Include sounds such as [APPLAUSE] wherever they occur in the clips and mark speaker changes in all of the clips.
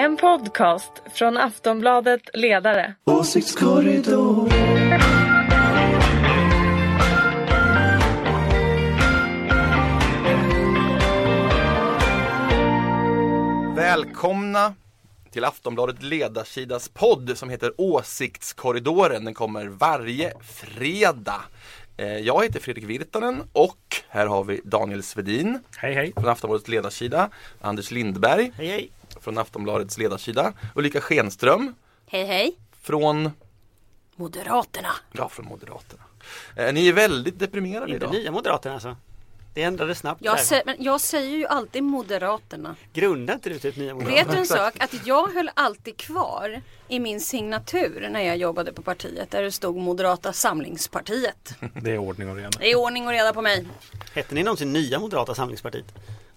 Speaker 1: En podcast från Aftonbladet Ledare.
Speaker 2: Åsiktskorridor.
Speaker 3: Välkomna till Aftonbladet Ledarsidas podd som heter Åsiktskorridoren. Den kommer varje fredag. Eh, Jag heter Fredrik Virtanen och här har vi Daniel Svedin
Speaker 4: Hej hej.
Speaker 3: från Aftonbladets ledarsida. Anders Lindberg
Speaker 5: Hej hej!
Speaker 3: Från Aftonbladets ledarsida. Ulrika Schenström
Speaker 6: Hej hej!
Speaker 3: från,
Speaker 6: Moderaterna.
Speaker 3: ja, från Moderaterna. Eh, Ni är väldigt deprimerade
Speaker 5: Inte
Speaker 3: idag.
Speaker 5: nya Moderaterna alltså? Det ändrades snabbt
Speaker 6: Jag,
Speaker 5: där.
Speaker 6: sä- men jag säger ju alltid Moderaterna.
Speaker 5: Grundar inte du typ nya Moderaterna?
Speaker 6: Vet du en sak? Att jag höll alltid kvar i min signatur när jag jobbade på partiet där det stod Moderata samlingspartiet. [LAUGHS]
Speaker 4: Det är ordning och reda.
Speaker 6: Det är ordning och reda på mig.
Speaker 5: Hette ni någonsin Nya Moderata Samlingspartiet?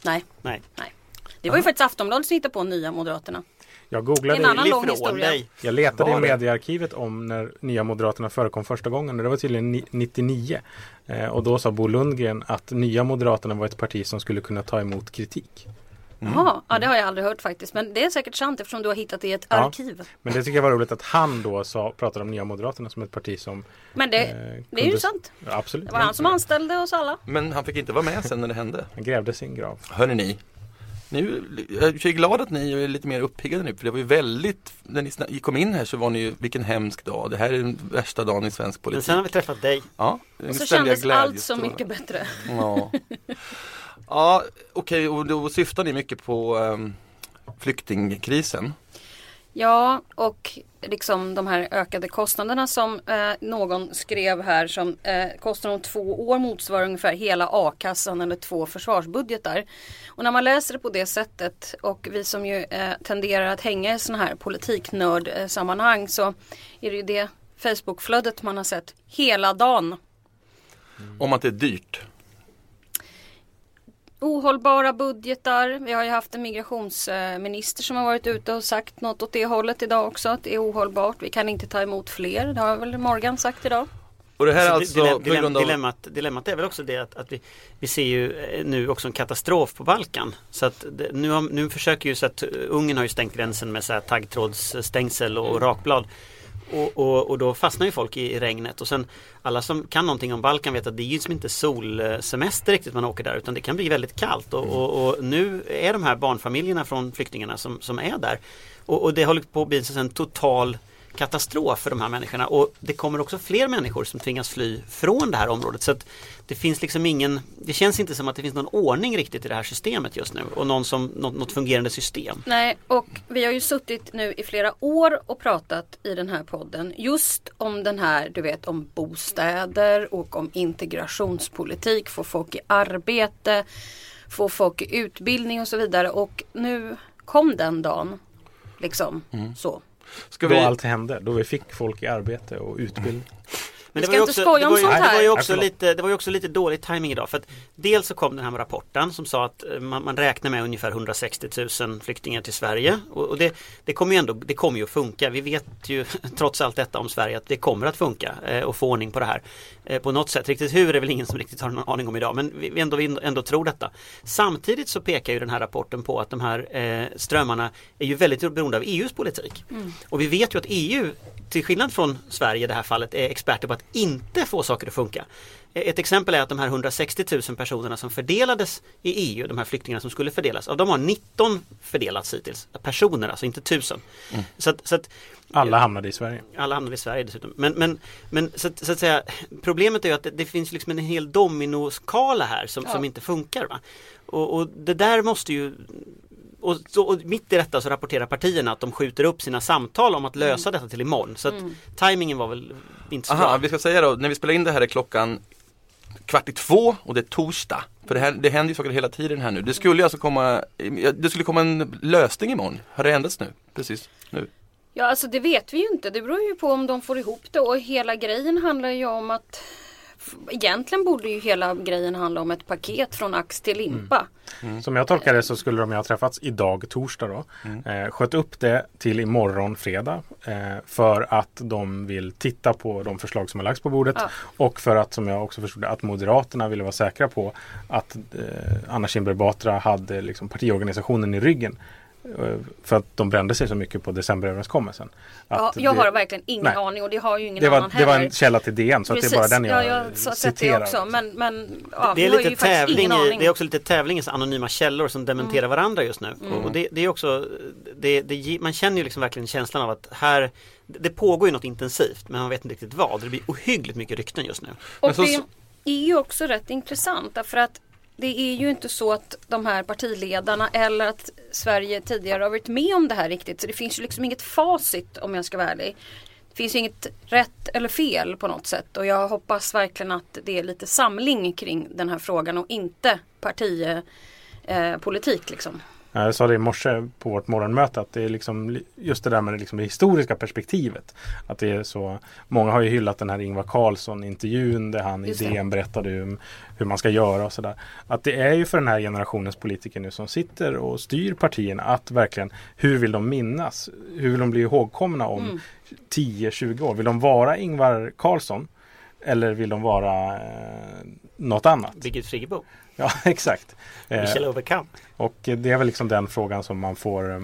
Speaker 6: Nej,
Speaker 5: Nej.
Speaker 6: nej. Det var ju faktiskt Aftonbladet som hittade på nya Moderaterna.
Speaker 4: Jag
Speaker 6: är en
Speaker 4: googlade,
Speaker 6: annan lång historia.
Speaker 5: dig.
Speaker 4: jag letade i mediearkivet om när Nya Moderaterna förekom första gången. och Det var tydligen ni- 99. Eh, och då sa Bo Lundgren att Nya Moderaterna var ett parti som skulle kunna ta emot kritik.
Speaker 6: Jaha, ja det har jag aldrig hört faktiskt. Men det är säkert sant eftersom du har hittat det i ett
Speaker 4: Ja.
Speaker 6: arkiv.
Speaker 4: Men det tycker jag var roligt att han då sa, pratade om Nya Moderaterna som ett parti som
Speaker 6: Men det,
Speaker 4: eh,
Speaker 6: det är ju
Speaker 4: kunde-
Speaker 6: sant.
Speaker 4: Ja, absolut.
Speaker 6: Det var han som anställde oss alla.
Speaker 3: Men han fick inte vara med sen när det hände.
Speaker 4: Han grävde sin grav.
Speaker 3: Hörrni ni, nu, jag är glad att ni är lite mer uppiggade nu för det var ju väldigt, när ni kom in här så var ni ju, vilken hemsk dag, det här är den värsta dagen i svensk
Speaker 5: Men
Speaker 3: politik.
Speaker 5: sen har vi träffat dig.
Speaker 3: Ja,
Speaker 6: Och så kändes allt så mycket bättre.
Speaker 3: Ja, [LAUGHS] ja okej och då syftar ni mycket på um, flyktingkrisen.
Speaker 6: Ja, och liksom de här ökade kostnaderna som eh, någon skrev här som eh, kostnaden om två år motsvarar ungefär hela a-kassan eller två försvarsbudgetar. Och när man läser det på det sättet och vi som ju eh, tenderar att hänga i sådana här politiknördsammanhang så är det ju det Facebookflödet man har sett hela dagen.
Speaker 3: Om att det är dyrt.
Speaker 6: Ohållbara budgetar. Vi har ju haft en migrationsminister som har varit ute och sagt något åt det hållet idag också. Att det är ohållbart. Vi kan inte ta emot fler. Det har väl Morgan sagt idag.
Speaker 3: Och det här är
Speaker 5: Så
Speaker 3: alltså
Speaker 5: dilem-
Speaker 3: på
Speaker 5: dilem-
Speaker 3: grund av
Speaker 5: dilemmat, dilemmat är väl också det att, att vi, vi ser ju eh, nu också en katastrof på Balkan. Så att det, nu, har, nu försöker ju så att Ungern har ju stängt gränsen med så här taggtrådsstängsel och rakblad. Och, och, och då fastnar ju folk i, i regnet. Och sen alla som kan någonting om Balkan vet att det är ju som inte solsemester riktigt man åker där utan det kan bli väldigt kallt. Och, och, och nu är de här barnfamiljerna från flyktingarna som, som är där. Och, och det håller på att bli en total katastrof för de här människorna. Och det kommer också fler människor som tvingas fly från det här området. Så att det finns liksom ingen Det känns inte som att det finns någon ordning riktigt i det här systemet just nu och någon som, något, något fungerande system.
Speaker 6: Nej, och vi har ju suttit nu i flera år och pratat i den här podden just om den här, du vet, om bostäder och om integrationspolitik, få folk i arbete, få folk i utbildning och så vidare. Och nu kom den dagen, liksom så.
Speaker 3: Ska
Speaker 4: Då
Speaker 3: vi,
Speaker 4: allt hände. Då vi fick folk i arbete och utbildning.
Speaker 5: Men
Speaker 6: Vi
Speaker 5: det var också,
Speaker 6: skoja
Speaker 5: det
Speaker 6: om
Speaker 5: var ju, det var ju också lite, det var ju också lite dålig timing idag för att dels så kom den här rapporten som sa att eh, man, man räknar med ungefär 160 000 flyktingar till Sverige och, och det, det kommer ju ändå, det kommer ju att funka. Vi vet ju [LAUGHS] trots allt detta om Sverige att det kommer att funka eh, och få ordning på det här eh, på något sätt. Riktigt hur är väl ingen som riktigt har någon aning om idag men vi, vi ändå, vi ändå tror detta. Samtidigt så pekar ju den här rapporten på att de här eh, strömmarna är ju väldigt beroende av EUs politik. Och vi vet ju att EU till skillnad från Sverige i det här fallet är experter på att inte få saker att funka. Ett exempel är att de här 160 000 personerna som fördelades i EU, de här flyktingarna som skulle fördelas, av dem har 19 fördelats hittills. Personer alltså, inte tusen. Så att, så att
Speaker 4: Alla hamnade i Sverige.
Speaker 5: alla hamnade i Sverige dessutom. Men, men, men så, att, så att säga, problemet är ju att det, det finns liksom en hel dominoskala här som, som inte funkar. Va? Och, och det där måste ju och, så, och mitt i detta så rapporterar partierna att de skjuter upp sina samtal om att lösa detta till imorgon. Så att tajmingen var väl inte så
Speaker 3: aha,
Speaker 5: bra.
Speaker 3: vi ska säga då, när vi spelar in det här är klockan kvart i två och det är torsdag. För det, här, det händer ju saker hela tiden här nu. Det skulle alltså komma, det skulle komma en lösning imorgon. Har det ändrats nu? Precis nu.
Speaker 6: Ja, alltså det vet vi ju inte. Det beror ju på om de får ihop det och hela grejen handlar ju om att Egentligen borde ju hela grejen handla om ett paket från ax till limpa.
Speaker 4: Som jag tolkar det så skulle de ju ha träffats idag torsdag då. Eh, sköt upp det till imorgon fredag. Eh, för att de vill titta på de förslag som har lagts på bordet.
Speaker 6: Ja.
Speaker 4: Och för att som jag också förstod att Moderaterna ville vara säkra på att eh, Anna Kinberg Batra hade liksom partiorganisationen i ryggen. Eh, För att de brände sig så mycket på decemberöverenskommelsen.
Speaker 6: Ja, jag
Speaker 4: det-
Speaker 6: har verkligen ingen
Speaker 4: Nej.
Speaker 6: aning och det har ju ingen
Speaker 4: det var,
Speaker 6: annan
Speaker 4: det var
Speaker 6: heller.
Speaker 4: en källa till DN så att det är bara den jag,
Speaker 6: ja, jag sett det
Speaker 4: citerar.
Speaker 6: också. Men, men ja,
Speaker 5: det, är lite tävling i.
Speaker 6: Mm.
Speaker 5: det är också lite tävling i så anonyma källor som dementerar varandra just nu. Och det, det är också, det, det, man känner ju liksom verkligen känslan av att här det pågår ju något intensivt men man vet inte riktigt vad. Det blir ohyggligt mycket rykten just nu.
Speaker 6: Och
Speaker 3: Men så-
Speaker 6: det är ju också rätt intressant därför att det är ju inte så att de här partiledarna eller att Sverige tidigare har varit med om det här riktigt. Så det finns ju liksom inget facit om jag ska vara ärlig. Det finns ju inget rätt eller fel på något sätt och jag hoppas verkligen att det är lite samling kring den här frågan och inte partipolitik eh, liksom.
Speaker 4: Jag sa det i morse på vårt morgonmöte att det är liksom li- just det där med det, liksom det historiska perspektivet. Att det är så, många har ju hyllat den här Ingvar Carlsson intervjun där han i. DN berättade om hur man ska göra och sådär. Att det är ju för den här generationens politiker nu som sitter och styr partierna att verkligen hur vill de minnas? Hur vill de bli ihågkomna om
Speaker 6: Mm.
Speaker 4: 10-20 år? Vill de vara Ingvar Carlsson? Eller vill de vara eh, något annat?
Speaker 5: Birgit Friggebo,
Speaker 4: Ja, [LAUGHS] exakt. Eh,
Speaker 5: Michel Overkamp.
Speaker 4: och det är väl liksom den frågan som man får eh,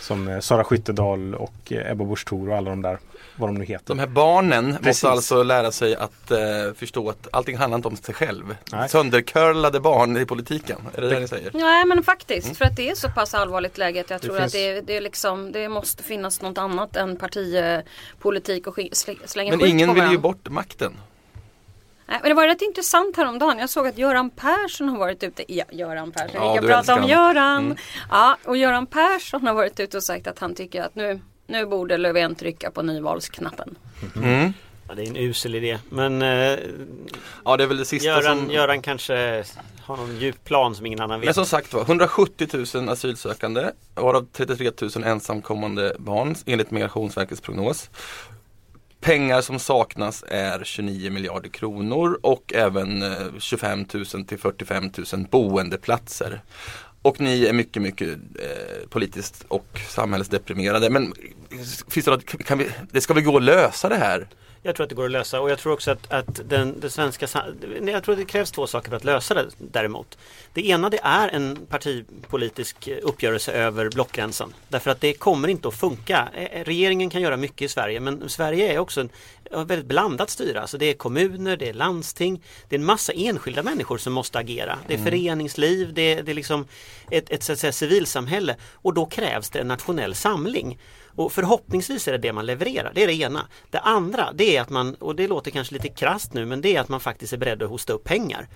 Speaker 4: som eh, Sara Skyttedal och eh, Ebba Busch Thor och alla de där vad de nu heter.
Speaker 3: De här barnen
Speaker 4: Precis.
Speaker 3: måste alltså lära sig att eh, förstå att allting handlar inte om sig själv.
Speaker 4: Nej.
Speaker 3: Söndercurlade barn i politiken, är det det ni säger?
Speaker 6: Nej men faktiskt för att det är så pass allvarligt läge att jag
Speaker 4: Det
Speaker 6: tror
Speaker 4: finns-
Speaker 6: att det, det, är liksom, det måste finnas något annat än partipolitik och slänga
Speaker 3: Men
Speaker 6: skit
Speaker 3: ingen
Speaker 6: på
Speaker 3: vill ju bort makten.
Speaker 6: Nej, men det var rätt intressant häromdagen. Jag såg att Göran Persson har varit ute. Ja, Göran Persson.
Speaker 3: Ja,
Speaker 6: vi kan prata om. Göran.
Speaker 3: Mm.
Speaker 6: Ja, och Göran Persson har varit ute och sagt att han tycker att nu, nu borde Löfven trycka på nyvalsknappen.
Speaker 3: Mm.
Speaker 5: Ja, det är en usel idé men eh,
Speaker 3: Ja, det är väl det sista
Speaker 5: Göran,
Speaker 3: som...
Speaker 5: Göran kanske har någon djup plan som ingen annan
Speaker 3: Men
Speaker 5: vet.
Speaker 3: som sagt var, 170 000 asylsökande, varav 33 000 ensamkommande barn enligt Migrationsverkets prognos. Pengar som saknas är 29 miljarder kronor och även eh, 25 000 till 45 000 boendeplatser. Och ni är mycket, mycket eh, politiskt och samhällsdeprimerade. Men eh, finns det, något, kan vi, det ska väl gå att lösa det här?
Speaker 5: Jag tror att det går att lösa och jag tror också att, att den, det svenska Jag tror att det krävs två saker för att lösa det däremot. Det ena det är en partipolitisk uppgörelse över blockgränsen. Därför att det kommer inte att funka. Eh, Regeringen kan göra mycket i Sverige men Sverige är också en väldigt blandat styre. Alltså det är kommuner, det är landsting, det är en massa enskilda människor som måste agera. Det är föreningsliv, det är, det är liksom ett, ett så att säga, civilsamhälle och då krävs det en nationell samling. Och förhoppningsvis är det det man levererar, det är det ena. Det andra det är att man, och det låter kanske lite krasst nu, men det är att man faktiskt är beredd att hosta upp pengar.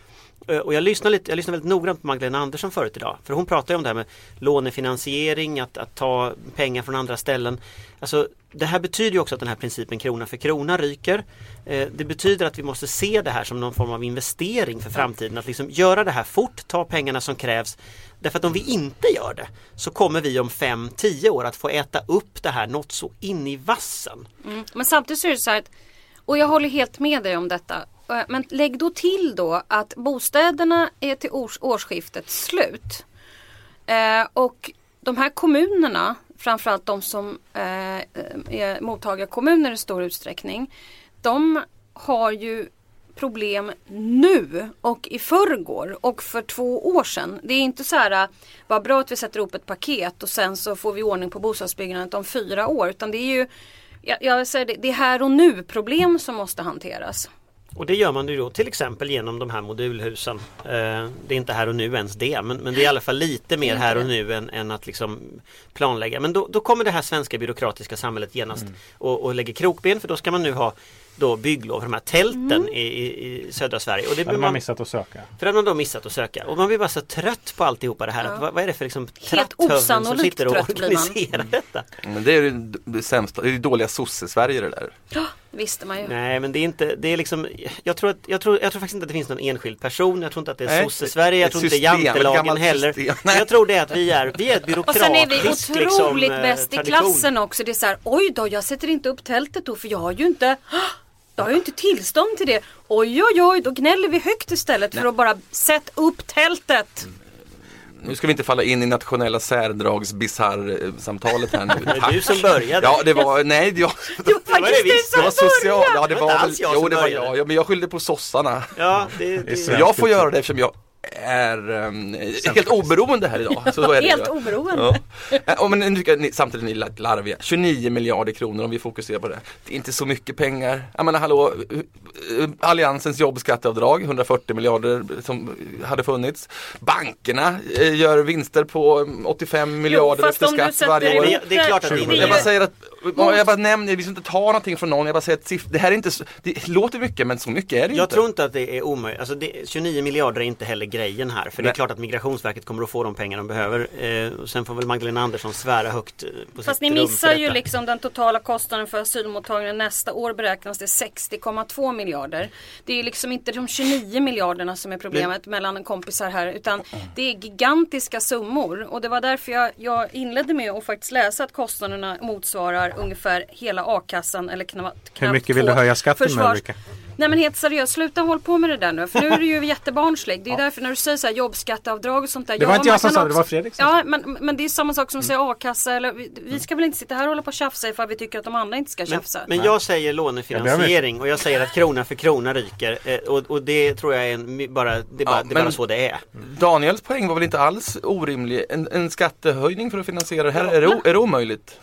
Speaker 5: Eh, och jag lyssnade, lite, jag lyssnade väldigt noggrant på Magdalena Andersson förut idag. För hon pratade ju om det här med lånefinansiering, att, att ta pengar från andra ställen. Alltså, det här betyder ju också att den här principen krona för krona ryker. Eh, Det betyder att vi måste se det här som någon form av investering för framtiden. Att liksom göra det här fort, ta pengarna som krävs. Därför att om vi inte gör det så kommer vi om 5-10 år att få äta upp det här något så in i vassen.
Speaker 6: Mm. Men samtidigt så är det så här att, och jag håller helt med dig om detta. Eh, men lägg då till då att bostäderna är till års, årsskiftet slut. Eh, och de här kommunerna, framförallt de som eh, är mottagarkommuner i stor utsträckning. De har ju problem nu och i förrgår och för två år sedan. Det är inte så här, eh, vad bra att vi sätter ihop ett paket och sen så får vi ordning på bostadsbyggandet om fyra år. Utan det är ju, jag, jag säger det, det är här och nu problem som måste hanteras.
Speaker 5: Och det gör man ju då till exempel genom de här modulhusen. Eh, det är inte här och nu ens det men, men det är i alla fall lite mer här och nu än, än att liksom planlägga. Men då, då kommer det här svenska byråkratiska samhället genast och, och lägger krokben för då ska man nu ha då bygglov för de här tälten i, i, i södra Sverige. Och det
Speaker 4: hade man
Speaker 5: man,
Speaker 4: missat att söka.
Speaker 5: för det hade man då missat att söka. Och man blir bara så trött på alltihopa det här. Att, vad, vad är det för liksom tratthövden som sitter och organiserar detta?
Speaker 3: Men det är ju det sämsta, det är dåliga sosse-Sverige det där.
Speaker 6: Visste man ju.
Speaker 5: Nej men det är inte, det är liksom Jag tror, att, jag tror, jag tror faktiskt inte att det finns någon enskild person Jag tror inte att det är sosse-Sverige, jag tror inte
Speaker 3: system, ett
Speaker 5: jantelagen heller Jag tror det är att vi är, vi är ett
Speaker 6: Och
Speaker 5: byråkratiskt
Speaker 6: sen är vi otroligt
Speaker 5: liksom,
Speaker 6: bäst i
Speaker 5: tradition.
Speaker 6: klassen också. Det är så här, oj då, jag sätter inte upp tältet då för jag har ju inte jag har ju inte tillstånd till det. Oj oj oj, då gnäller vi högt istället för att bara sätta upp tältet.
Speaker 3: Nu ska vi inte falla in i nationella särdrags samtalet här nu. [LAUGHS]
Speaker 5: Det är du som började
Speaker 3: Ja, det var, nej, jag,
Speaker 6: Det [LAUGHS] var
Speaker 5: var det
Speaker 6: faktiskt det
Speaker 3: det var
Speaker 6: som
Speaker 3: social,
Speaker 6: började.
Speaker 3: ja det
Speaker 5: Det var
Speaker 3: var
Speaker 5: inte
Speaker 3: väl,
Speaker 5: jag
Speaker 3: jo
Speaker 5: som
Speaker 3: det var jag, ja, men jag skyllde på sossarna.
Speaker 5: Ja, det, det,
Speaker 4: Det
Speaker 3: jag får göra det eftersom jag är um, helt oberoende här idag. Så är det,
Speaker 6: Helt oberoende.
Speaker 3: Ja. Eh, Men nu tycker jag ni, samtidigt ni larviga. 29 miljarder kronor om vi fokuserar på det. Det är inte så mycket pengar. Jag menar hallå, eh, Alliansens jobbskatteavdrag 140 miljarder som hade funnits. Bankerna eh, gör vinster på mm, 85 miljarder efter skatt varje år.
Speaker 5: Det är klart att det
Speaker 6: det
Speaker 5: inte-
Speaker 3: Jag bara
Speaker 6: är-
Speaker 3: säger att, jag bara nämner, vi ska inte ta någonting från någon, jag bara säger att siff- det här är inte så, det låter mycket men så mycket är det
Speaker 5: Jag
Speaker 3: inte.
Speaker 5: tror inte att det är omöjligt. Alltså det, 29 miljarder är inte heller grejen här. För det är
Speaker 3: Nej.
Speaker 5: klart att Migrationsverket kommer att få de pengar de behöver. Eh, och sen får väl Magdalena Andersson svära högt eh, på
Speaker 6: Fast
Speaker 5: sitt
Speaker 6: ni missar ju liksom den totala kostnaden för asylmottagningen nästa år beräknas till 60,2 miljarder. Det är liksom inte de 29 miljarderna som är problemet mellan kompisar här utan det är gigantiska summor och det var därför jag, jag inledde med att faktiskt läsa att kostnaderna motsvarar ungefär hela a-kassan eller knappt
Speaker 4: Hur mycket vill du
Speaker 6: två
Speaker 4: höja skatten med
Speaker 6: försvars-
Speaker 4: Ulrika?
Speaker 6: Nej men helt seriöst, sluta håll på med det där nu. För nu är du ju [LAUGHS] jättebarnslig. Det är därför när du säger så här jobbskatteavdrag och sånt där.
Speaker 4: Det var inte
Speaker 6: man
Speaker 4: jag som sa det, det var Fredrik som
Speaker 6: Ja men, men det är samma sak som att säga a-kassa eller vi, vi ska väl inte sitta här och hålla på och tjafsa ifall vi tycker att de andra inte ska
Speaker 5: Men,
Speaker 6: tjafsa.
Speaker 5: men jag säger
Speaker 4: Jag om
Speaker 5: lånefinansiering och jag säger att krona för krona ryker. Eh, och, och det tror jag är en, bara, det är bara,
Speaker 3: Ja,
Speaker 5: det är bara
Speaker 3: men-
Speaker 5: så det är.
Speaker 3: Daniels poäng var väl inte alls orimlig, en, en skattehöjning för att finansiera det här, är, det, är det omöjligt?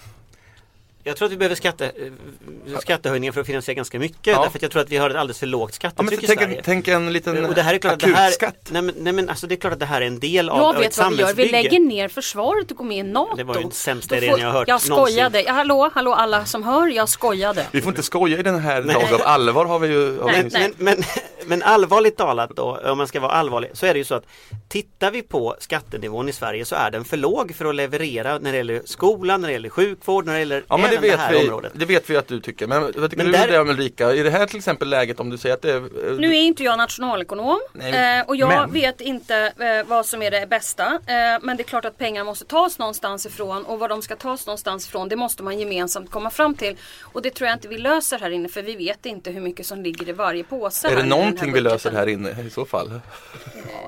Speaker 5: Jag tror att vi behöver skatte, eh, skattehöjningar för att finansiera ganska mycket.
Speaker 3: Ja.
Speaker 5: Därför att jag tror att vi har ett alldeles för lågt
Speaker 3: Ja, men
Speaker 5: skattetryck i
Speaker 3: tänk,
Speaker 5: Sverige.
Speaker 3: en, tänk en liten
Speaker 5: och det här är klart att det här,
Speaker 3: akutskatt.
Speaker 5: nej men, nej men alltså det är klart att det här är en del av,
Speaker 6: jag
Speaker 5: av ett
Speaker 6: vet vad vi gör. Vi
Speaker 5: samhällsbygge.
Speaker 6: lägger ner försvaret och går med i NATO.
Speaker 5: Det var ju den sämsta idén jag har hört
Speaker 6: Jag
Speaker 5: någonsin.
Speaker 6: skojade. Ja, hallå, hallå alla som hör. Jag skojade.
Speaker 3: Vi får inte skoja i den här dagen av allvar har vi ju. Har vi
Speaker 6: Nej, nej.
Speaker 5: Men, men, men allvarligt talat då, om man ska vara allvarlig, så är det ju så att tittar vi på skattenivån i Sverige så är den för låg för att leverera när det gäller skolan, när det gäller sjukvård, när det gäller
Speaker 3: Ja men det
Speaker 5: det
Speaker 3: vet,
Speaker 5: här
Speaker 3: vi,
Speaker 5: området.
Speaker 3: det vet vi att du tycker. Men vad tycker
Speaker 5: Men
Speaker 3: du
Speaker 5: där-
Speaker 3: det om Ulrika? I det här till exempel läget om du säger att det är...
Speaker 6: Nu är inte jag nationalekonom
Speaker 3: Nej,
Speaker 6: eh, och jag
Speaker 4: men-
Speaker 6: vet inte eh, vad som är det bästa. Eh, men det är klart att pengar måste tas någonstans ifrån och var de ska tas någonstans ifrån det måste man gemensamt komma fram till. Och det tror jag inte vi löser här inne för vi vet inte hur mycket som ligger i varje påse.
Speaker 3: Är det någonting vi löser här inne i så fall?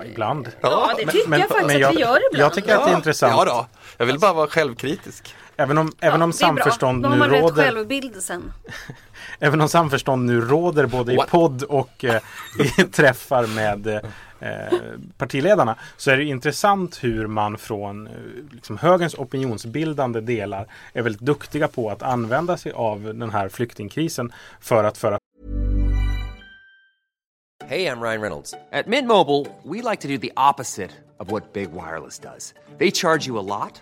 Speaker 4: Ibland.
Speaker 6: Ja det tycker jag faktiskt att vi gör ibland.
Speaker 4: Jag tycker att det är intressant.
Speaker 3: Ja då, jag vill bara vara självkritisk.
Speaker 4: Även om, även om samförstånd nu råder.
Speaker 6: självbild sen. [LAUGHS]
Speaker 4: Även om samförstånd nu råder både i
Speaker 3: What?
Speaker 4: podd och eh, i [LAUGHS] träffar med eh, partiledarna så är det intressant hur man från eh, liksom, högerns opinionsbildande delar är väldigt duktiga på att använda sig av den här flyktingkrisen för att föra
Speaker 7: Hey, I'm Ryan Reynolds. At Mint Mobile, we like to do the opposite of what Big Wireless does. They charge you a lot,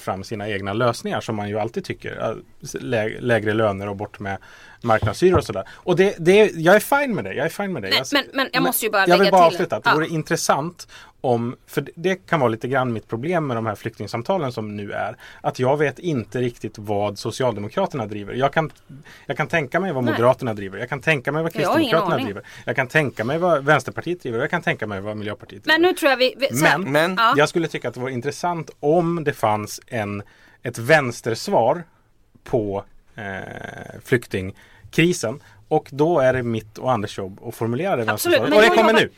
Speaker 4: fram sina egna lösningar som man ju alltid tycker. Lä lägre löner och bort med marknadshyror och sådär. Och det, det, jag är fine med det. Jag är fine med det.
Speaker 6: Nej,
Speaker 4: jag,
Speaker 6: men- men jag måste ju bara
Speaker 4: Jag vill bara avsluta att det
Speaker 6: ja.
Speaker 4: vore intressant om, för det- kan vara lite grann mitt problem med de här flyktingsamtalen som nu är. Att jag vet inte riktigt vad Socialdemokraterna driver. Jag kan, jag kan tänka mig vad
Speaker 6: Nej.
Speaker 4: Moderaterna driver. Jag kan tänka mig vad
Speaker 6: Jag
Speaker 4: Kristdemokraterna
Speaker 6: aning.
Speaker 4: driver. Jag kan tänka mig vad Vänsterpartiet driver. Jag kan tänka mig vad Miljöpartiet driver.
Speaker 6: Men nu tror jag vi... vi
Speaker 4: Men,
Speaker 3: Men-
Speaker 6: ja.
Speaker 4: jag skulle tycka att det vore intressant om det fanns en, ett vänstersvar på eh, flyktingkrisen. Och då är det mitt och Anders jobb att formulera det
Speaker 6: Absolut,
Speaker 4: vänstersvaret.
Speaker 6: men
Speaker 4: Och det
Speaker 6: jag
Speaker 4: kommer nu.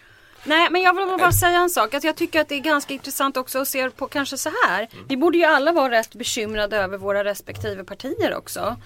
Speaker 6: Nej men jag vill bara säga en sak. Att jag tycker att det är ganska intressant också att se på kanske så här.
Speaker 4: Mm.
Speaker 6: Vi borde ju alla vara rätt bekymrade över våra respektive partier också.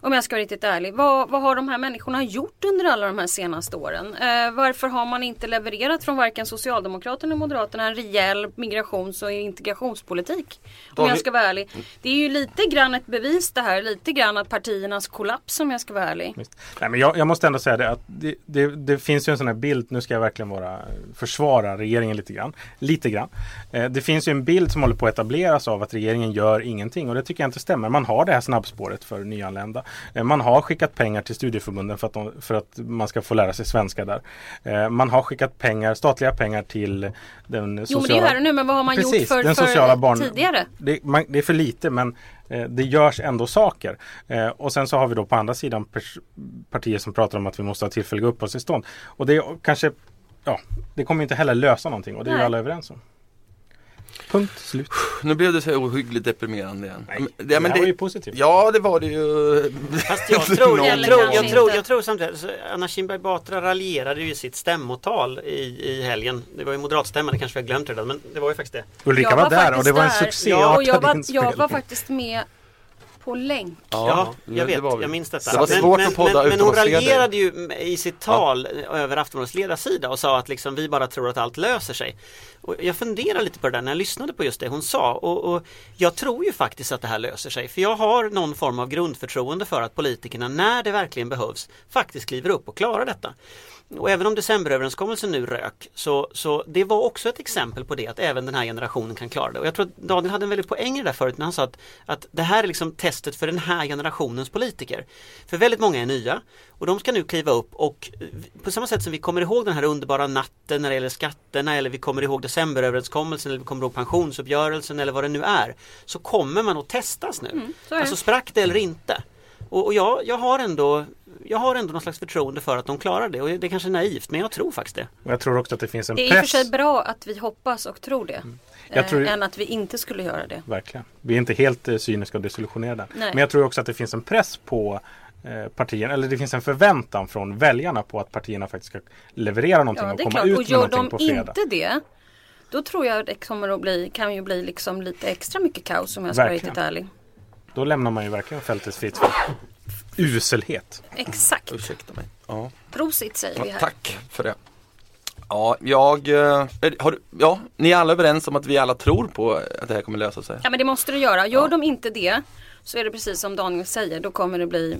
Speaker 6: Om jag ska vara riktigt ärlig. Vad, vad har de här människorna gjort under alla de här senaste åren? Eh, varför har man inte levererat från varken Socialdemokraterna eller Moderaterna en rejäl migrations och integrationspolitik? Om jag ska vara ärlig. Det är ju lite grann ett bevis det här. Lite grann att partiernas kollaps om jag ska vara ärlig.
Speaker 4: Nej, men jag, jag måste ändå säga det att det, det, det finns ju en sån här bild, nu ska jag verkligen vara, försvara regeringen lite grann. Lite grann. Eh, det finns ju en bild som håller på att etableras av att regeringen gör ingenting och det tycker jag inte stämmer. Man har det här snabbspåret för nyanlända. Eh, man har skickat pengar till studieförbunden för att, de, för att man ska få lära sig svenska där. Eh, man har skickat pengar, statliga pengar till den sociala...
Speaker 6: Jo men det är här och nu men vad har man
Speaker 4: Precis,
Speaker 6: gjort för,
Speaker 4: den
Speaker 6: för
Speaker 4: sociala barn...
Speaker 6: tidigare?
Speaker 4: Det, man, det är för lite men eh, det görs ändå saker. Och sen så har vi då på andra sidan partier som pratar om att vi måste ha tillfälliga uppehållstillstånd. Och det är kanske, ja, det kommer inte heller lösa någonting och det är ju alla överens om. Punkt slut.
Speaker 3: Nu blev det så ohyggligt deprimerande igen.
Speaker 4: Nej,
Speaker 3: Men-
Speaker 4: det,
Speaker 3: ja, men
Speaker 4: här var ju positivt.
Speaker 3: Ja, det var det ju.
Speaker 5: Fast jag [LAUGHS] tror, jag tror, jag tror, jag tror samtidigt, Anna Kinberg Batra raljerade ju i sitt stämmotal i, i helgen. Det var ju moderatstämma, det kanske vi har glömt redan, men det var ju faktiskt det.
Speaker 4: Ulrika
Speaker 6: Jag
Speaker 4: var, där och det var en
Speaker 6: där.
Speaker 4: succéartad
Speaker 6: och jag var, jag var faktiskt med på länk.
Speaker 5: Ja, jag vet, jag minns detta.
Speaker 3: Det var
Speaker 5: men,
Speaker 3: svårt
Speaker 5: men,
Speaker 3: att podda
Speaker 5: men, men hon raljerade ju i sitt tal över Aftonbladets ledarsida och sa att liksom, vi bara tror att allt löser sig. Och jag funderar lite på det där när jag lyssnade på just det hon sa och, och jag tror ju faktiskt att det här löser sig. För jag har någon form av grundförtroende för att politikerna när det verkligen behövs faktiskt kliver upp och klarar detta. Och även om decemberöverenskommelsen nu rök så, så det var också ett exempel på det att även den här generationen kan klara det. Och jag tror att Daniel hade en väldigt poäng i det där förut när han sa att, att det här är liksom testet för den här generationens politiker. För väldigt många är nya och de ska nu kliva upp och på samma sätt som vi kommer ihåg den här underbara natten när det gäller skatterna eller vi kommer ihåg decemberöverenskommelsen eller vi kommer ihåg pensionsuppgörelsen eller vad det nu är så kommer man att testas nu.
Speaker 6: Mm,
Speaker 5: alltså sprack det eller inte? Och, och jag, jag, har ändå, jag har ändå någon slags förtroende för att de klarar det och det är kanske naivt men jag tror faktiskt det.
Speaker 4: Och jag tror också att det finns en
Speaker 6: Det är i och för
Speaker 4: press.
Speaker 6: sig bra att vi hoppas och tror det.
Speaker 4: Jag tror-
Speaker 6: eh, än att vi inte skulle göra det.
Speaker 4: Verkligen. Vi är inte helt eh, cyniska och desillusionerade.
Speaker 6: Nej.
Speaker 4: Men jag tror också att det finns en press på eh, partierna, eller det finns en förväntan från väljarna på att partierna faktiskt ska leverera någonting
Speaker 6: Ja,
Speaker 4: och
Speaker 6: är
Speaker 4: komma
Speaker 6: klart.
Speaker 4: ut
Speaker 6: Och
Speaker 4: med
Speaker 6: gör
Speaker 4: någonting
Speaker 6: de
Speaker 4: på fredag.
Speaker 6: inte det då tror jag det kommer att bli, kan ju bli liksom lite extra mycket kaos om jag ska vara
Speaker 4: Verkligen.
Speaker 6: riktigt ärlig.
Speaker 4: Då lämnar man ju verkligen fältet fritt för uselhet.
Speaker 6: Exakt.
Speaker 3: Ursäkta mig. Ja.
Speaker 6: Prosit säger vi
Speaker 3: Ja,
Speaker 6: här.
Speaker 3: tack för det. Ja, jag, eh, har, ja, ni är alla överens om att vi alla tror på att det här kommer lösa sig.
Speaker 6: Ja men det måste det göra. Gör de inte det så är det precis som Daniel säger. Då kommer det bli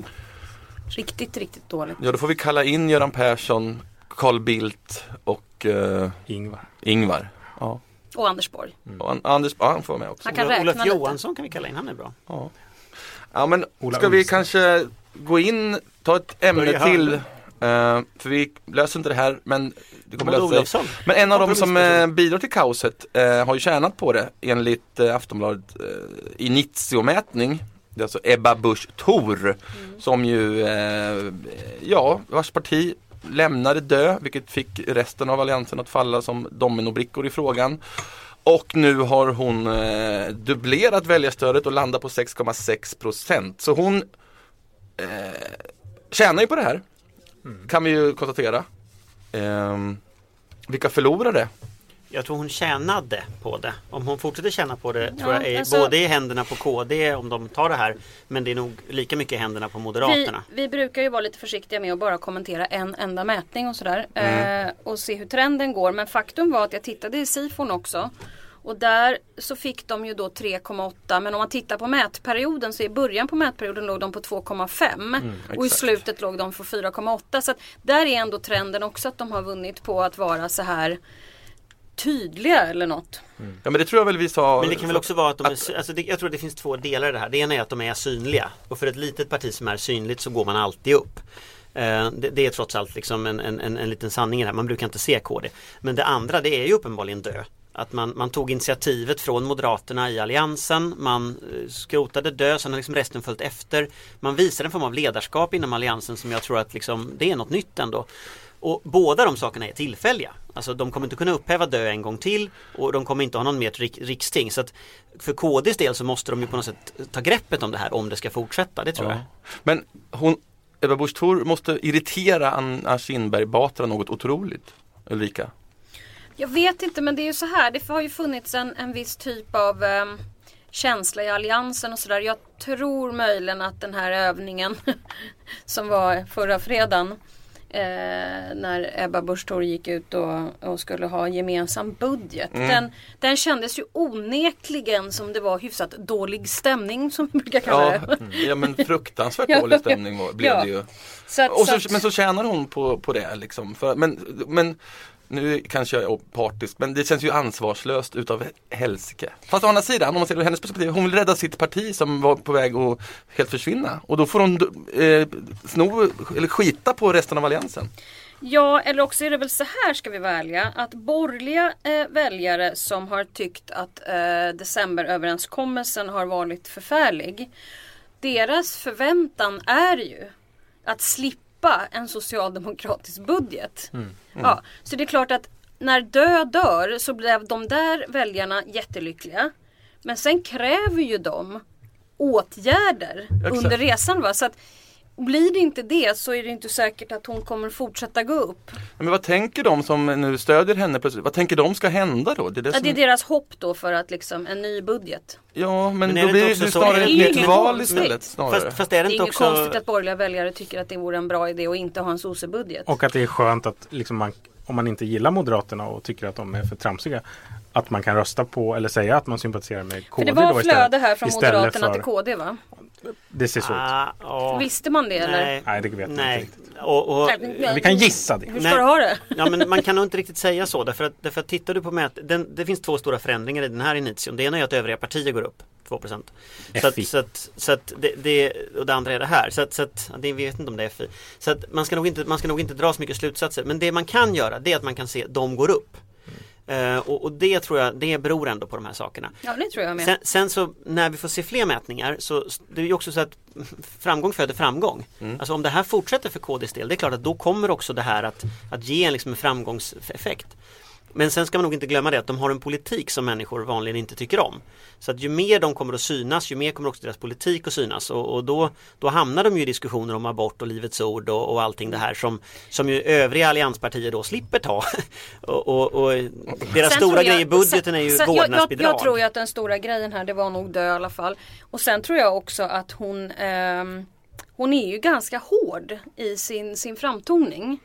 Speaker 6: riktigt, riktigt dåligt.
Speaker 3: Ja, då får vi kalla in Göran Persson, Carl Bildt och eh,
Speaker 4: Ingvar.
Speaker 3: Ingvar. Ja.
Speaker 6: Och Anders Borg.
Speaker 3: Och An- Anders, ja, han får vara med också.
Speaker 6: Han kan
Speaker 5: Olof
Speaker 6: räkna lite.
Speaker 5: Johansson kan vi kalla in, han är bra.
Speaker 3: Ja, ja men
Speaker 4: Ola
Speaker 3: ska vi kanske gå in, ta ett ämne till. Eh, för vi löser inte det här men det kommer
Speaker 5: Maud
Speaker 3: lösa sig. Men en av de som
Speaker 5: Kompromissperson.
Speaker 3: bidrar till kaoset eh, har ju tjänat på det enligt eh, Aftonbladet eh, Initio-mätning. Det är alltså Ebba Busch Thor som ju, ja, vars parti lämnade dö vilket fick resten av alliansen att falla som dominobrickor i frågan. Och nu har hon eh, dubblerat väljarstödet och landar på 6,6 procent. Så hon eh, tjänar ju på det här. Kan vi ju konstatera. Ehm, vilka förlorade?
Speaker 5: Jag tror hon tjänade på det. Om hon fortsätter tjäna på det tror
Speaker 6: Ja,
Speaker 5: jag är
Speaker 6: alltså-
Speaker 5: både i händerna på KD om de tar det här men det är nog lika mycket i händerna på
Speaker 6: Vi,
Speaker 5: Moderaterna.
Speaker 6: vi brukar ju vara lite försiktiga med att bara kommentera en enda mätning och sådär.
Speaker 3: Mm.
Speaker 6: Eh, och se hur trenden går. Men faktum var att jag tittade i Sifon också. Och där så fick de ju då 3,8 men om man tittar på mätperioden så i början på mätperioden låg de på 2,5 och i
Speaker 3: Mm,
Speaker 6: slutet låg de på 4,8 så där är ändå trenden också att de har vunnit på att vara så här tydliga eller något.
Speaker 3: Ja men det tror jag väl vi sa.
Speaker 5: Men det kan väl också vara att de är,
Speaker 3: att-
Speaker 5: sy- alltså det, jag tror att det finns två delar i det här. Det ena är att de är synliga och för ett litet parti som är synligt så går man alltid upp. Eh, Det, det är trots allt liksom en, en, en, en liten sanning i det här. Man brukar inte se KD. Men det andra det är ju uppenbarligen dö. Att man, man tog initiativet från Moderaterna i Alliansen, man eh, skrotade dö, sen har liksom resten följt efter. Man visar en form av ledarskap inom Alliansen som jag tror att liksom, det är något nytt ändå. Och båda de sakerna är tillfälliga. Alltså de kommer inte kunna upphäva dö en gång till och de kommer inte ha någon mer rik, riksting. Så att för KDs del så måste de ju på något sätt ta greppet om det här om det ska fortsätta, det tror
Speaker 3: Ja.
Speaker 5: jag.
Speaker 3: Men hon, Ebba Busch Thor måste irritera Anna Kinberg Batra något otroligt. Ulrika.
Speaker 6: Jag vet inte men det är ju så här. Det har ju funnits en, en viss typ av ehm, känsla i alliansen och sådär. Jag tror möjligen att den här övningen [LAUGHS] som var förra fredagen eh, när Ebba Busch gick ut och, och skulle ha gemensam budget. Den, den kändes ju onekligen som det var hyfsat dålig stämning som vi brukar kalla
Speaker 3: Ja,
Speaker 6: det.
Speaker 3: ja men [LAUGHS] fruktansvärt dålig stämning blev
Speaker 6: ja.
Speaker 3: det ju.
Speaker 6: Så att,
Speaker 3: Och
Speaker 6: så
Speaker 3: så,
Speaker 6: att,
Speaker 3: men så tjänar hon på, på det liksom. För, men, men nu kanske jag är partisk men det känns ju ansvarslöst utav helsike. Fast å andra sidan, om man ser det ur hennes perspektiv, hon vill rädda sitt parti som var på väg att helt försvinna. Och då får hon eh, sno, eller skita på resten av alliansen.
Speaker 6: Ja, eller också är det väl så här ska vi välja. Att borgerliga eh, väljare som har tyckt att eh, decemberöverenskommelsen har varit förfärlig. Deras förväntan är ju att slippa en socialdemokratisk budget. Ja, så det är klart att när Dö dör så blev de där väljarna jättelyckliga. Men sen kräver ju de åtgärder
Speaker 3: Exakt.
Speaker 6: under resan. Va? Så att, blir det inte det så är det inte säkert att hon kommer fortsätta gå upp.
Speaker 3: Men vad tänker de som nu stödjer henne plötsligt? Vad tänker de ska hända då? Det är det
Speaker 6: Ja,
Speaker 3: som...
Speaker 6: det är deras hopp då för att liksom en ny budget.
Speaker 3: Ja, men,
Speaker 5: Men
Speaker 3: då
Speaker 5: det
Speaker 3: blir det snarare ett nytt val istället. Snarare.
Speaker 5: Fast, fast är det
Speaker 6: Det är
Speaker 5: inte
Speaker 6: inget
Speaker 5: också
Speaker 6: konstigt att borgerliga väljare tycker att det vore en bra idé att inte ha en sossebudget.
Speaker 4: Och att det är skönt att liksom man, om man inte gillar Moderaterna och tycker att de är för tramsiga att man kan rösta på eller säga att man sympatiserar med
Speaker 6: För
Speaker 4: KD
Speaker 6: det var flöde här från Moderaterna
Speaker 4: för-
Speaker 6: till KD va?
Speaker 4: Det ser så ut.
Speaker 5: Ah, ja.
Speaker 6: Visste man det eller?
Speaker 5: Nej,
Speaker 4: Nej, det vet jag inte
Speaker 5: nej.
Speaker 4: riktigt.
Speaker 5: Och, och,
Speaker 4: Men vi kan gissa det.
Speaker 6: Hur
Speaker 5: Nej.
Speaker 6: ska du ha det? [LAUGHS]
Speaker 5: Ja men man kan nog inte riktigt säga så därför att, därför att tittar du på mät, den, det finns två stora förändringar i den här initium. Det ena är att övriga partier går upp 2% så att, så att, så att det, det, och det andra är det här. Så att, så att, ja, det, vi vet inte om det är FI. Så att man ska, nog inte, man ska nog inte dra så mycket slutsatser. Men det man kan göra det är att man kan se de går upp. Eh, och, och det tror jag, det beror ändå på de här sakerna.
Speaker 6: Ja det tror jag med.
Speaker 5: Sen, sen så när vi får se fler mätningar så det är ju också så att framgång föder framgång. Alltså om det här fortsätter för KDs del, det är klart att då kommer också det här att, att ge en, liksom en framgångseffekt. Men sen ska man nog inte glömma det att de har en politik som människor vanligen inte tycker om. Så att ju mer de kommer att synas, ju mer kommer också deras politik att synas och, och då, då hamnar de ju i diskussioner om abort och Livets Ord och, och allting det här som, som ju övriga allianspartier då slipper ta. [LAUGHS] och, och, och deras
Speaker 6: Sen
Speaker 5: stora
Speaker 6: jag-
Speaker 5: grej i budgeten är ju
Speaker 6: sen- jag, jag,
Speaker 5: vårdnadsbidrag.
Speaker 6: jag tror ju att den stora grejen här det var nog dö i alla fall. Och sen tror jag också att hon ehm, Hon är ju ganska hård i sin, sin framtoning.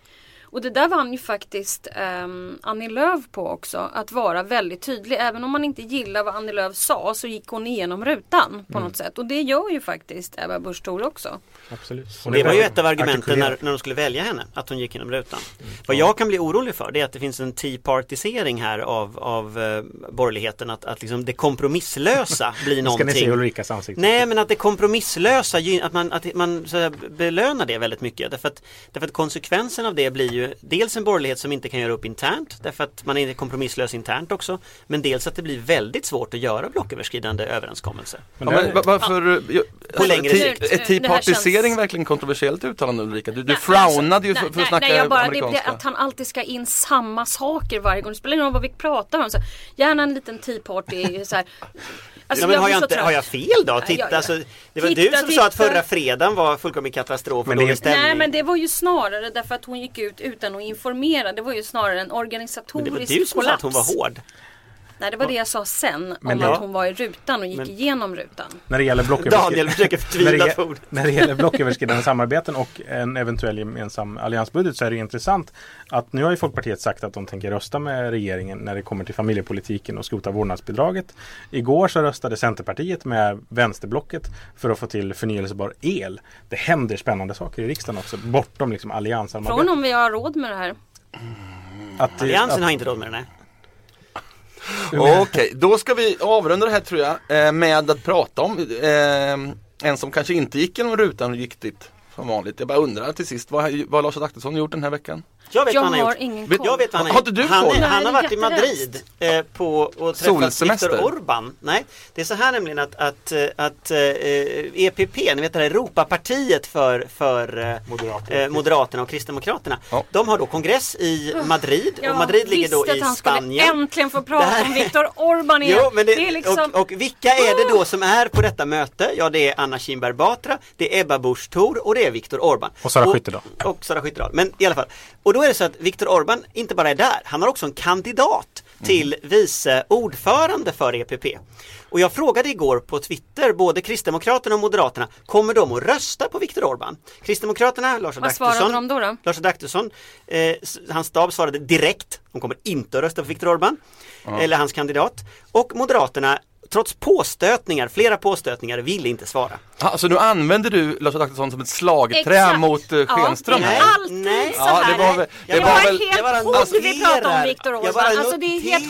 Speaker 6: Och det där vann ju faktiskt um, Annie Lööf på också. Att vara väldigt tydlig. Även om man inte gillar vad Annie Lööf sa så gick hon igenom rutan på något sätt. Och det gör ju faktiskt Ebba Busch också.
Speaker 4: Absolut.
Speaker 5: Det var ju ett av argumenten när, när de skulle välja henne, att hon gick genom rutan. Vad jag kan bli orolig för det är att det finns en tea partisering här av, av eh, borgerligheten, att, att liksom det kompromisslösa [LAUGHS] blir
Speaker 4: Ska
Speaker 5: någonting.
Speaker 4: ni se Ulrikas ansikte?
Speaker 5: Nej men att det kompromisslösa, att man, att man så här, belönar det väldigt mycket. Därför att, därför att konsekvensen av det blir ju dels en borgerlighet som inte kan göra upp internt, därför att man är kompromisslös internt också. Men dels att det blir väldigt svårt att göra blocköverskridande överenskommelser.
Speaker 4: Men
Speaker 3: Ja,
Speaker 4: det-
Speaker 3: men va- varför, ja,
Speaker 5: På längre sikt.
Speaker 3: Är tea
Speaker 6: Det här
Speaker 3: partisering
Speaker 6: känns-
Speaker 3: verkligen kontroversiellt uttalande Ulrika? Du, du
Speaker 6: Nej,
Speaker 3: frownade ju för, för
Speaker 6: nej,
Speaker 3: att snacka
Speaker 6: nej, jag bara, det, det,
Speaker 3: amerikanska.
Speaker 6: att han alltid ska in samma saker varje gång. Det spelar ingen roll vad vi pratar om. Så, gärna en liten tea party. Så här. Alltså,
Speaker 5: ja, men har,
Speaker 6: blir
Speaker 5: jag inte, har jag fel då? Titta,
Speaker 6: jag- jag-
Speaker 5: alltså, det var
Speaker 6: Titta,
Speaker 5: du som sa att
Speaker 6: titta.
Speaker 5: förra fredagen var fullkomlig katastrof och
Speaker 4: Men det
Speaker 5: dålig stämning.
Speaker 6: Nej men det var ju snarare därför att hon gick ut utan att informera. Det var ju snarare en
Speaker 5: Men
Speaker 6: organisatorisk
Speaker 5: det var du som
Speaker 6: kollaps.
Speaker 5: sa att hon var hård.
Speaker 6: Nej det var det jag sa sen
Speaker 4: Men
Speaker 6: om
Speaker 4: det-
Speaker 6: att hon var i rutan och gick
Speaker 5: Men-
Speaker 6: igenom rutan.
Speaker 4: När det gäller blocköverskridande [LAUGHS] när, det, gäller blocköverskridande samarbeten och en eventuell gemensam alliansbudget så är det intressant att nu har ju Folkpartiet sagt att de tänker rösta med regeringen när det kommer till familjepolitiken och skrota vårdnadsbidraget. Igår så röstade Centerpartiet med vänsterblocket för att få till förnyelsebar el. Det händer spännande saker i riksdagen också bortom liksom
Speaker 6: Frågan
Speaker 4: allianssamarbete.
Speaker 6: om vi har råd med det här.
Speaker 4: Att,
Speaker 5: Alliansen
Speaker 4: att,
Speaker 5: har inte råd med det, nej.
Speaker 3: Okej, då ska vi avrunda det här tror jag eh, med att prata om eh, en som kanske inte gick genom rutan riktigt som vanligt. Jag bara undrar till sist, vad, vad har Lars Adaktusson gjort den här veckan?
Speaker 5: Jag vet
Speaker 6: Jag
Speaker 5: vad han har
Speaker 6: har
Speaker 5: gjort.
Speaker 6: ingen koll.
Speaker 5: Jag vet vad han har
Speaker 3: Har
Speaker 5: gjort.
Speaker 3: inte du
Speaker 5: han,
Speaker 3: koll?
Speaker 5: är, han har varit i. Madrid eh, på och träffat. Viktor Orban. Nej, det är så här nämligen att, att, eh, att eh, EPP, ni vet det här Europapartiet för, för eh,
Speaker 4: Moderaterna.
Speaker 5: eh, Moderaterna och Kristdemokraterna.
Speaker 3: Ja.
Speaker 5: De har då kongress i Madrid och
Speaker 6: Jag
Speaker 5: Madrid ligger då
Speaker 6: visste
Speaker 5: i
Speaker 6: att han
Speaker 5: Spanien.
Speaker 6: skulle äntligen få prata
Speaker 5: här-
Speaker 6: om Viktor Orban igen.
Speaker 5: Jo, men det,
Speaker 6: det är liksom...
Speaker 5: och, och vilka är det då som är på detta möte? Ja, det är Anna Kinberg Batra, det är Ebba Busch Thor och det är Viktor Orban.
Speaker 4: Och Sara Skyttedal.
Speaker 5: Och Sara Skyttedal. Men i alla fall. Och då är det så att Viktor Orban inte bara är där, han har också en kandidat till vice ordförande för EPP. Och jag frågade igår på Twitter, både Kristdemokraterna och Moderaterna, kommer de att rösta på Viktor Orban? Kristdemokraterna, Lars
Speaker 6: Vad svarade
Speaker 5: Adaktusson,
Speaker 6: de då? då?
Speaker 5: Lars Adaktusson, eh, hans stab svarade direkt, de kommer inte att rösta på Viktor Orban, eller hans kandidat. Och Moderaterna, trots påstötningar, flera påstötningar, ville inte svara.
Speaker 3: Alltså nu använder du Lars Adaktusson som ett slagträ
Speaker 6: Exakt.
Speaker 3: mot uh, Schenström
Speaker 6: ja,
Speaker 3: här.
Speaker 6: det är alltid
Speaker 5: Nej.
Speaker 6: så
Speaker 3: Ja,
Speaker 6: här.
Speaker 3: det var väl-
Speaker 6: det
Speaker 3: det
Speaker 6: var
Speaker 3: var väl-
Speaker 6: helt
Speaker 5: jag
Speaker 6: sjukt vi pratar om Viktor
Speaker 5: jag bara
Speaker 6: Alltså det är helt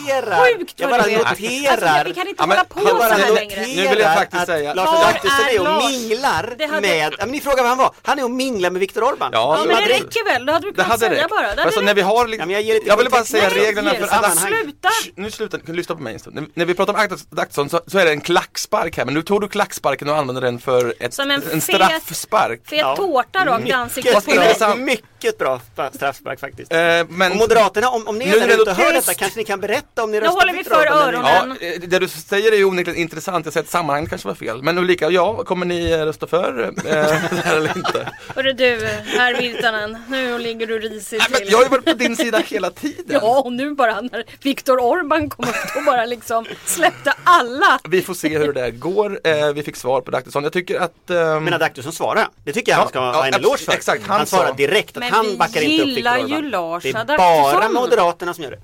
Speaker 6: sjukt
Speaker 5: jag bara noterar-
Speaker 6: Alltså, vi kan inte
Speaker 3: Ja, men-
Speaker 6: hålla på
Speaker 3: jag
Speaker 6: så här längre.
Speaker 3: Nu vill jag faktiskt säga-
Speaker 5: Lars Adaktusson
Speaker 6: är
Speaker 5: är och
Speaker 6: Lars?
Speaker 5: minglar
Speaker 6: Det hade-
Speaker 5: med, ja, men ni frågar vad han var, han är och minglar med Viktor Orban.
Speaker 3: Ja,
Speaker 6: Ja
Speaker 3: så-
Speaker 6: men det
Speaker 3: det-
Speaker 6: räcker väl? Då hade du
Speaker 3: Det
Speaker 6: kunnat säga
Speaker 3: räckt.
Speaker 6: bara. Det
Speaker 3: Alltså, när vi har, liksom-
Speaker 5: Ja, jag
Speaker 3: jag ville bara säga
Speaker 6: Nej,
Speaker 3: reglerna för
Speaker 6: det
Speaker 3: alla.
Speaker 5: sammanhang.
Speaker 6: Sluta!
Speaker 3: Nu sluta, lyssna på mig en stund. När vi pratar om Adaktusson så, så är det en klackspark här, men nu tog du klacksparken och använde den för ett,
Speaker 6: Som en
Speaker 3: en,
Speaker 6: fet-
Speaker 3: straffspark.
Speaker 6: Fet
Speaker 5: Ja.
Speaker 6: tårta rakt i ansiktet på mig.
Speaker 3: jag?
Speaker 5: Mycket bra straffspark faktiskt.
Speaker 3: Eh, men
Speaker 5: Och Moderaterna, om, om ni
Speaker 3: Nu
Speaker 5: är
Speaker 3: är
Speaker 5: där ute och hör detta kanske ni kan berätta om ni
Speaker 6: Nu
Speaker 5: röstar
Speaker 6: håller vi för öronen.
Speaker 3: Ja, eh, det du säger är ju onekligen intressant. Jag säger att sammanhanget kanske var fel. Men Ulrika, ja, kommer ni eh, rösta för eh, [LAUGHS] det här eller inte?
Speaker 6: Hörru du, herr Virtanen, nu ligger du risigt till.
Speaker 3: jag har ju varit på din sida hela tiden.
Speaker 6: Ja, och nu bara när Viktor Orban kom upp och bara liksom släppte alla.
Speaker 3: Vi får se hur det där går. Eh, vi fick svar på Daktisson. Jag tycker att... ehm,
Speaker 5: Men Adaktusson svarar. Det tycker jag
Speaker 3: Ja,
Speaker 5: han ska
Speaker 3: ja,
Speaker 5: ha en eloge för.
Speaker 3: exakt, han
Speaker 5: han
Speaker 3: sa-
Speaker 5: svarar direkt att
Speaker 6: Men
Speaker 5: han
Speaker 6: vi
Speaker 5: backar inte upp
Speaker 6: gillar
Speaker 5: Viktor
Speaker 6: ju
Speaker 5: Orbán.
Speaker 6: Lars
Speaker 5: Det är
Speaker 6: Adaktusson.
Speaker 5: bara Moderaterna som gör det.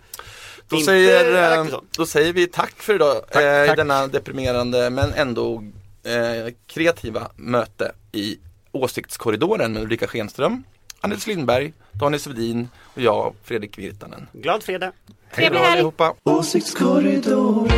Speaker 3: Då
Speaker 5: Inte
Speaker 3: säger, eh,
Speaker 5: Adaktusson.
Speaker 3: då säger vi tack för idag eh, i
Speaker 4: tack.
Speaker 3: denna deprimerande men ändå eh, kreativa möte i Åsiktskorridoren med Ulrika Schenström, Anders Lindberg, Daniel Svedin och jag, Fredrik Virtanen.
Speaker 5: Glad fredag.
Speaker 6: Trevlig helg.
Speaker 2: Åsiktskorridoren